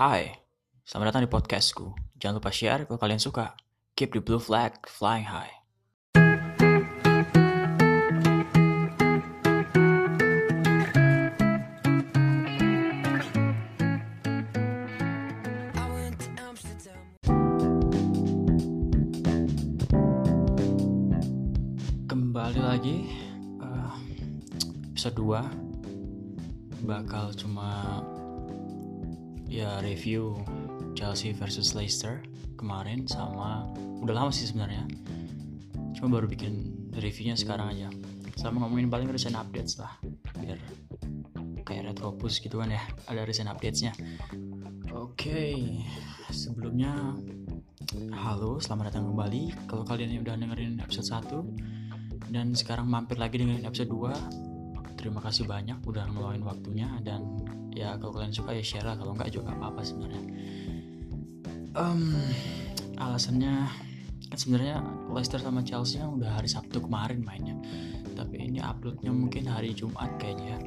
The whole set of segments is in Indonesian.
Hai, selamat datang di podcastku. Jangan lupa share kalau kalian suka. Keep the blue flag flying high. Kembali lagi uh, episode 2 bakal cuma ya review Chelsea versus Leicester kemarin sama udah lama sih sebenarnya. Cuma baru bikin reviewnya sekarang aja. Sama ngomongin paling recent updates lah biar kayak retropus gitu kan ya ada recent updatesnya. Oke sebelumnya halo selamat datang kembali. Kalau kalian yang udah dengerin episode 1 dan sekarang mampir lagi dengan episode 2 terima kasih banyak udah ngeluarin waktunya dan kalau kalian suka ya share lah. Kalau enggak juga apa-apa sebenarnya. Um, alasannya kan sebenarnya Leicester sama Chelsea kan udah hari Sabtu kemarin mainnya. Tapi ini uploadnya mungkin hari Jumat kayaknya ya.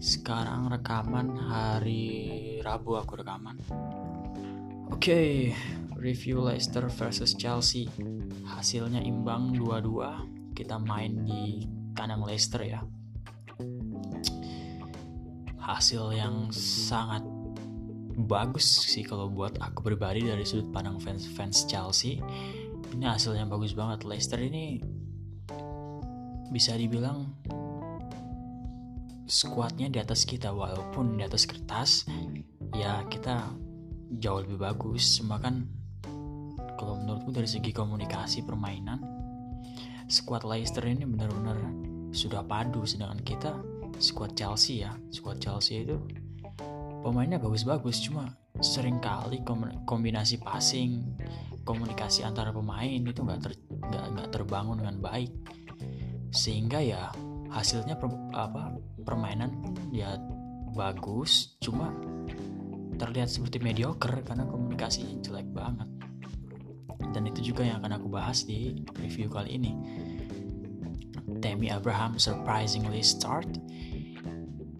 Sekarang rekaman hari Rabu aku rekaman. Oke okay, review Leicester versus Chelsea. Hasilnya imbang 2-2 kita main di kandang Leicester ya hasil yang sangat bagus sih kalau buat aku pribadi dari sudut pandang fans fans Chelsea. Ini hasilnya bagus banget. Leicester ini bisa dibilang skuadnya di atas kita walaupun di atas kertas ya kita jauh lebih bagus. Cuma kan kalau menurutku dari segi komunikasi permainan squad Leicester ini benar-benar sudah padu sedangkan kita squad Chelsea ya. Squad Chelsea itu pemainnya bagus-bagus cuma sering kali kombinasi passing komunikasi antara pemain itu nggak ter, terbangun dengan baik. Sehingga ya hasilnya per, apa permainan ya bagus cuma terlihat seperti mediocre karena komunikasinya jelek banget. Dan itu juga yang akan aku bahas di review kali ini. Tammy Abraham surprisingly start.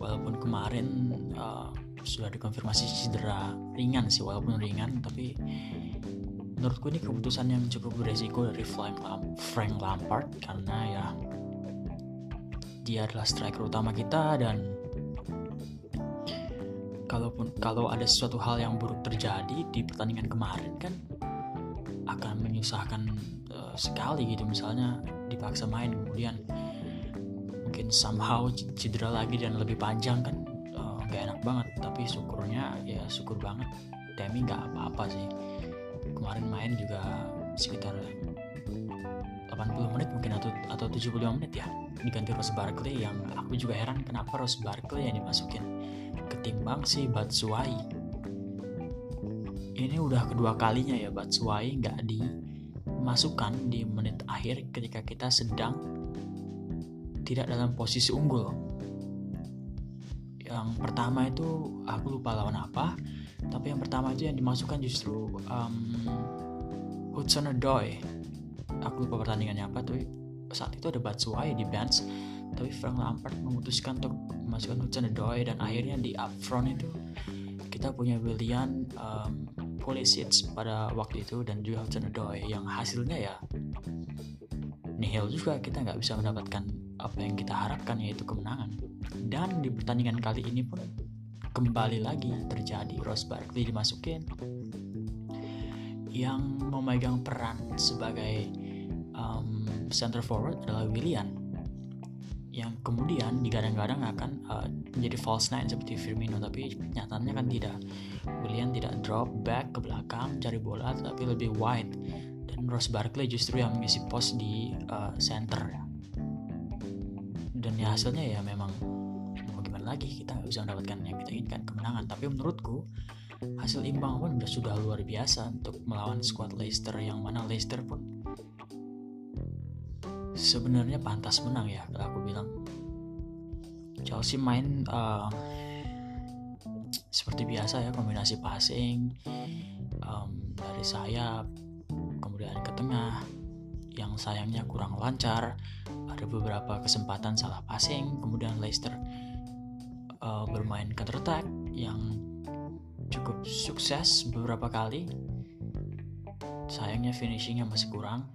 Walaupun kemarin uh, sudah dikonfirmasi cedera ringan sih walaupun ringan tapi menurutku ini keputusan yang cukup beresiko dari Frank, Lam Frank Lampard karena ya dia adalah striker utama kita dan kalaupun kalau ada sesuatu hal yang buruk terjadi di pertandingan kemarin kan akan menyusahkan sekali gitu misalnya dipaksa main kemudian mungkin somehow cedera lagi dan lebih panjang kan uh, enak banget. Tapi syukurnya ya syukur banget. Demi nggak apa-apa sih. Kemarin main juga sekitar 80 menit mungkin atau atau 75 menit ya. Diganti Rose Barkley yang aku juga heran kenapa Rose Barkley yang dimasukin. Ketimbang si Batshuayi. Ini udah kedua kalinya ya Batshuayi nggak dimasukkan di menit akhir ketika kita sedang tidak dalam posisi unggul. Yang pertama itu aku lupa lawan apa, tapi yang pertama itu yang dimasukkan justru um, Hudson Odoi. Aku lupa pertandingannya apa, tapi saat itu ada Batshuayi di bench, tapi Frank Lampard memutuskan untuk memasukkan Hudson Odoi dan akhirnya di upfront itu kita punya William um, Pulisic pada waktu itu dan juga Hudson Odoi yang hasilnya ya nihil juga. Kita nggak bisa mendapatkan apa yang kita harapkan yaitu kemenangan. Dan di pertandingan kali ini pun kembali lagi terjadi. Ross Barkley dimasukin yang memegang peran sebagai um, center forward adalah William yang kemudian digadang-gadang akan uh, menjadi false nine seperti Firmino tapi nyatanya kan tidak. William tidak drop back ke belakang cari bola tapi lebih wide. Dan Ross Barkley justru yang mengisi pos di uh, center. Dan ya hasilnya ya memang mau gimana lagi kita bisa mendapatkan yang kita inginkan kemenangan. Tapi menurutku hasil imbang pun sudah luar biasa untuk melawan squad Leicester yang mana Leicester pun sebenarnya pantas menang ya kalau aku bilang. Chelsea main uh, seperti biasa ya kombinasi passing um, dari sayap kemudian ke tengah yang sayangnya kurang lancar ada beberapa kesempatan salah passing kemudian Leicester uh, bermain counter attack yang cukup sukses beberapa kali. Sayangnya finishingnya masih kurang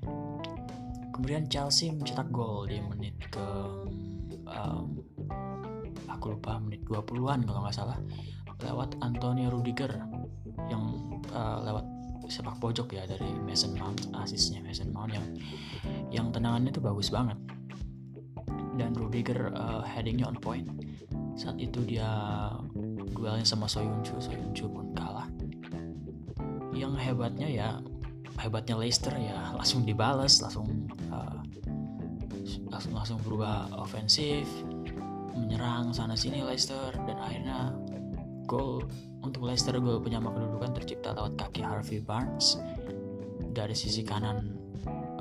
kemudian Chelsea mencetak gol di menit ke um, aku lupa menit 20-an kalau nggak salah lewat Antonio Rudiger yang uh, lewat sepak pojok ya dari Mason Mount asisnya Mason Mount yang yang tendangannya itu bagus banget. Dan Rudiger uh, headingnya on point. Saat itu dia duelnya sama Soyuncu Soyuncu pun kalah. Yang hebatnya ya hebatnya Leicester ya langsung dibalas langsung langsung langsung berubah ofensif menyerang sana sini Leicester dan akhirnya gol untuk Leicester gol penyama kedudukan tercipta lewat kaki Harvey Barnes. Dari sisi kanan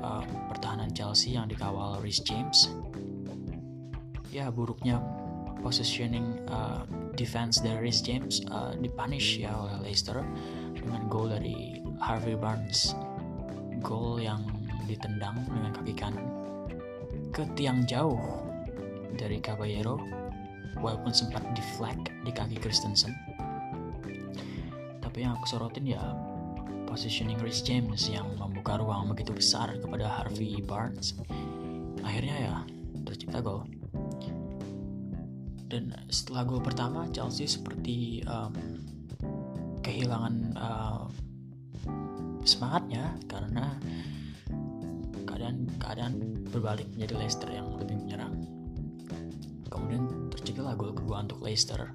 uh, pertahanan Chelsea yang dikawal Rhys James. Ya buruknya positioning uh, defense dari Rhys James uh, dipunish ya oleh Leicester dengan gol dari Harvey Barnes. Gol yang ditendang dengan kaki kanan ke tiang jauh dari Caballero walaupun sempat deflect di kaki Christensen. Tapi yang aku sorotin ya positioning Rhys James yang membuka ruang begitu besar kepada Harvey Barnes. Akhirnya ya tercipta gol. Dan setelah gol pertama Chelsea seperti um, kehilangan uh, semangatnya karena keadaan keadaan berbalik menjadi Leicester yang lebih menyerang kemudian terciptalah gol kedua untuk Leicester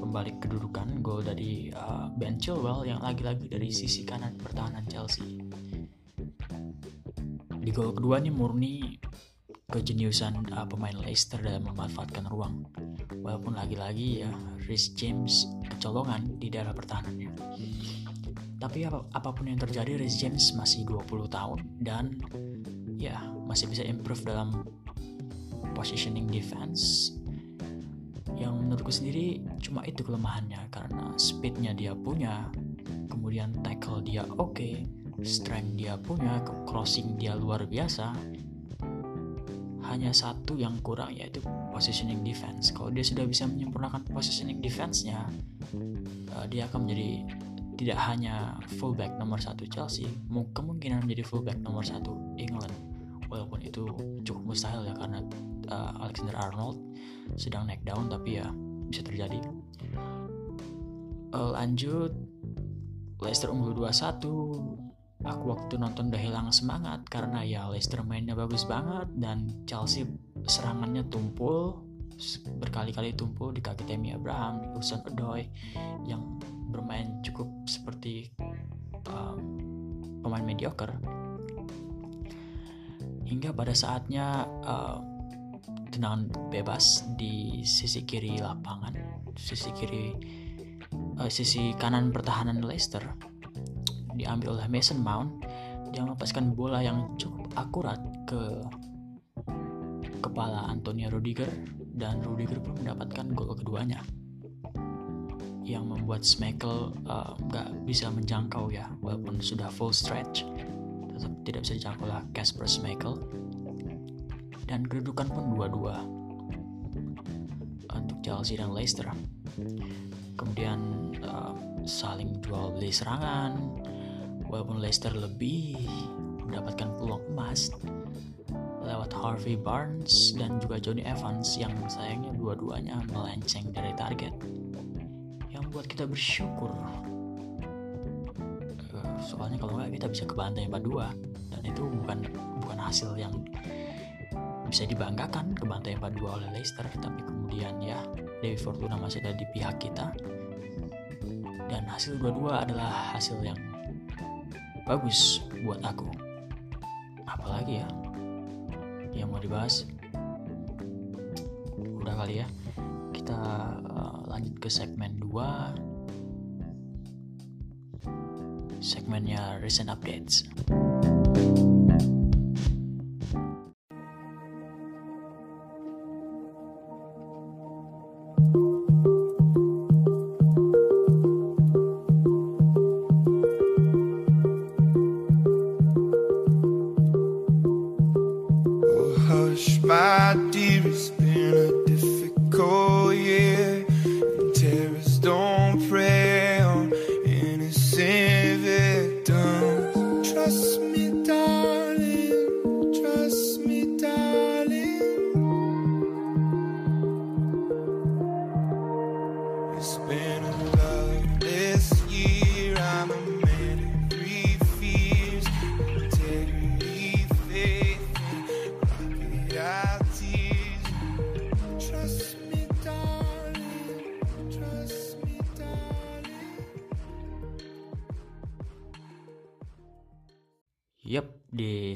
Pembalik kedudukan gol dari uh, Ben Chilwell yang lagi-lagi dari sisi kanan pertahanan Chelsea di gol kedua ini murni kejeniusan uh, pemain Leicester dalam memanfaatkan ruang. Walaupun lagi-lagi ya Rhys James kecolongan di daerah pertahanannya. Tapi ap apa pun yang terjadi Rhys James masih 20 tahun dan ya masih bisa improve dalam positioning defense. Yang menurutku sendiri cuma itu kelemahannya. Karena speednya dia punya kemudian tackle dia oke okay, strength dia punya crossing dia luar biasa. Hanya satu yang kurang yaitu positioning defense. Kalau dia sudah bisa menyempurnakan positioning defense-nya, uh, dia akan menjadi tidak hanya fullback nomor satu Chelsea, kemungkinan menjadi fullback nomor satu England. Walaupun itu cukup mustahil ya karena uh, Alexander Arnold sedang naik down, tapi ya bisa terjadi. Uh, lanjut, Leicester unggul 2-1 aku waktu nonton udah hilang semangat karena ya Leicester mainnya bagus banget dan Chelsea serangannya tumpul berkali-kali tumpul di kaki Temi Abraham, di Odoi yang bermain cukup seperti um, pemain mediocre. Hingga pada saatnya uh, bebas di sisi kiri lapangan sisi kiri uh, sisi kanan pertahanan Leicester diambil oleh Mason Mount. Dia melepaskan bola yang cukup akurat ke kepala Antonio Rudiger dan Rudiger pun mendapatkan gol keduanya yang membuat Schmeichel uh, nggak uh, bisa menjangkau ya walaupun sudah full stretch. Tetap tidak bisa dijangkau lah Casper Schmeichel dan kedudukan pun dua-dua untuk Chelsea dan Leicester. Kemudian uh, saling jual beli serangan. Walaupun Leicester lebih mendapatkan peluang emas lewat Harvey Barnes dan juga Johnny Evans yang sayangnya dua-duanya melenceng dari target buat kita bersyukur uh, soalnya kalau nggak kita bisa kebantai 4-2 dan itu bukan bukan hasil yang bisa dibanggakan kebantai 4-2 oleh Leicester tapi kemudian ya Dewi Fortuna masih ada di pihak kita dan hasil 2-2 adalah hasil yang bagus buat aku. Apalagi ya yang mau dibahas? Udah kali ya. Kita uh, lanjut ke segmen 2. Segmennya recent updates.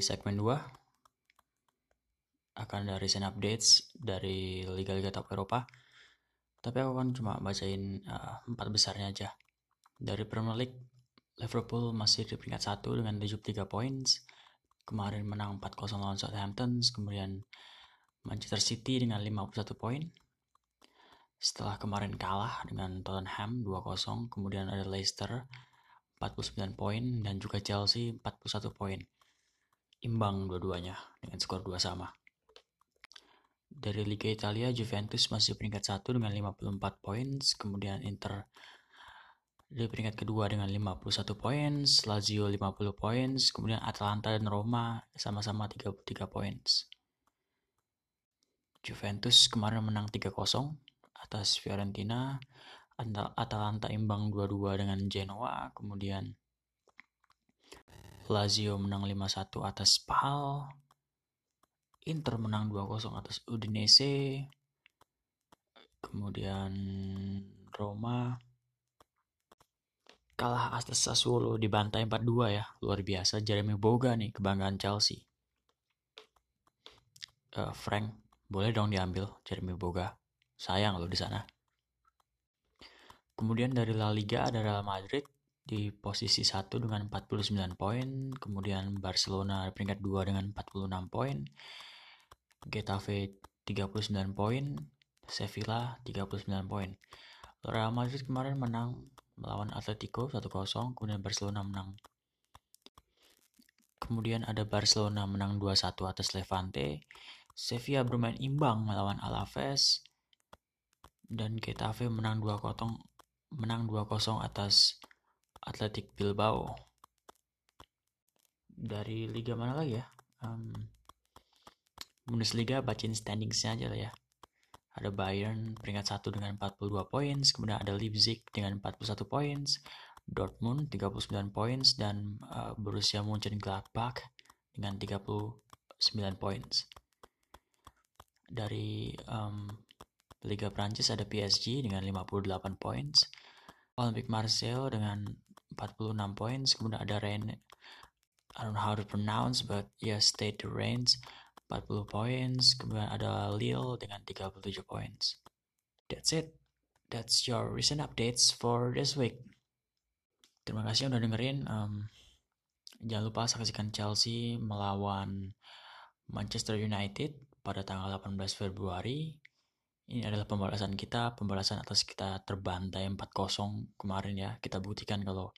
Segmen 2 akan ada recent updates dari liga-liga top Eropa. Tapi aku kan cuma bacain uh, empat besarnya aja. Dari Premier League, Liverpool masih di peringkat 1 dengan 73 points. Kemarin menang 4-0 lawan Southampton, kemudian Manchester City dengan 51 poin. Setelah kemarin kalah dengan Tottenham 2-0, kemudian ada Leicester 49 poin dan juga Chelsea 41 poin. Imbang dua-duanya dengan skor 2 sama. Dari Liga Italia, Juventus masih peringkat 1 dengan 54 poin, kemudian Inter di peringkat kedua dengan 51 poin, Lazio 50 poin, kemudian Atalanta dan Roma sama-sama 33 poin. Juventus kemarin menang 3-0 atas Fiorentina, Atalanta imbang 2-2 dengan Genoa, kemudian Lazio menang 5-1 atas Spal, Inter menang 2-0 atas Udinese, kemudian Roma kalah atas Sassuolo di bantai 4-2 ya, luar biasa. Jeremy Boga nih, kebanggaan Chelsea. Uh, Frank, boleh dong diambil Jeremy Boga. Sayang lo di sana. Kemudian dari La Liga ada Real Madrid di posisi 1 dengan 49 poin, kemudian Barcelona peringkat 2 dengan 46 poin, Getafe 39 poin, Sevilla 39 poin. Real Madrid kemarin menang melawan Atletico 1-0, kemudian Barcelona menang. Kemudian ada Barcelona menang 2-1 atas Levante, Sevilla bermain imbang melawan Alaves, dan Getafe menang 2-0 menang 2-0 atas Athletic Bilbao. Dari liga mana lagi ya? Um, Bundesliga bacain standingsnya aja lah ya. Ada Bayern peringkat 1 dengan 42 poin, kemudian ada Leipzig dengan 41 poin, Dortmund 39 poin dan uh, Borussia Mönchengladbach dengan 39 poin. Dari um, Liga Prancis ada PSG dengan 58 poin, Olympique Marseille dengan 46 poin, kemudian ada Rennes, I don't know how to pronounce, but yeah, Stade de Rennes 40 poin, kemudian ada Lille dengan 37 poin. That's it. That's your recent updates for this week. Terima kasih udah dengerin. Um, jangan lupa saksikan Chelsea melawan Manchester United pada tanggal 18 Februari ini adalah pembalasan kita, pembalasan atas kita terbantai 4-0 kemarin ya. Kita buktikan kalau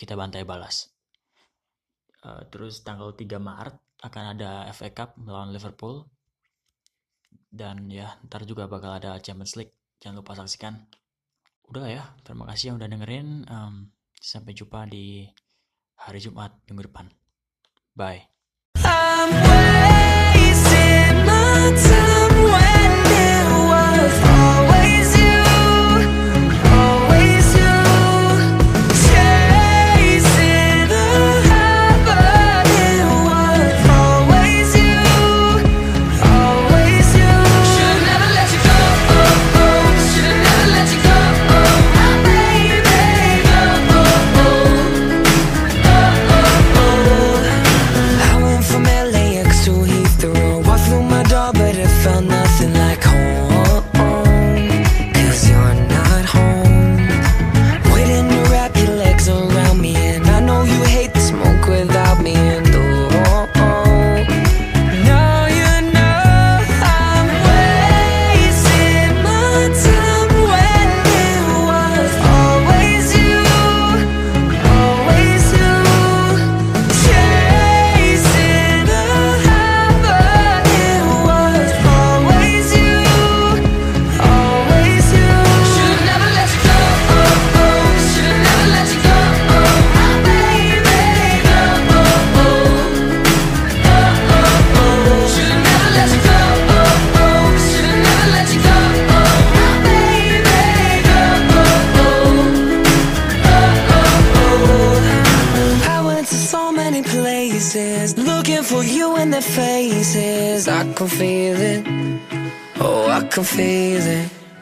kita bantai balas. Uh, terus tanggal 3 Maret akan ada FA Cup melawan Liverpool. Dan ya, ntar juga bakal ada Champions League. Jangan lupa saksikan. Udah ya, terima kasih yang udah dengerin. Um, sampai jumpa di hari Jumat minggu depan. Bye. faces. I can feel it. Oh, I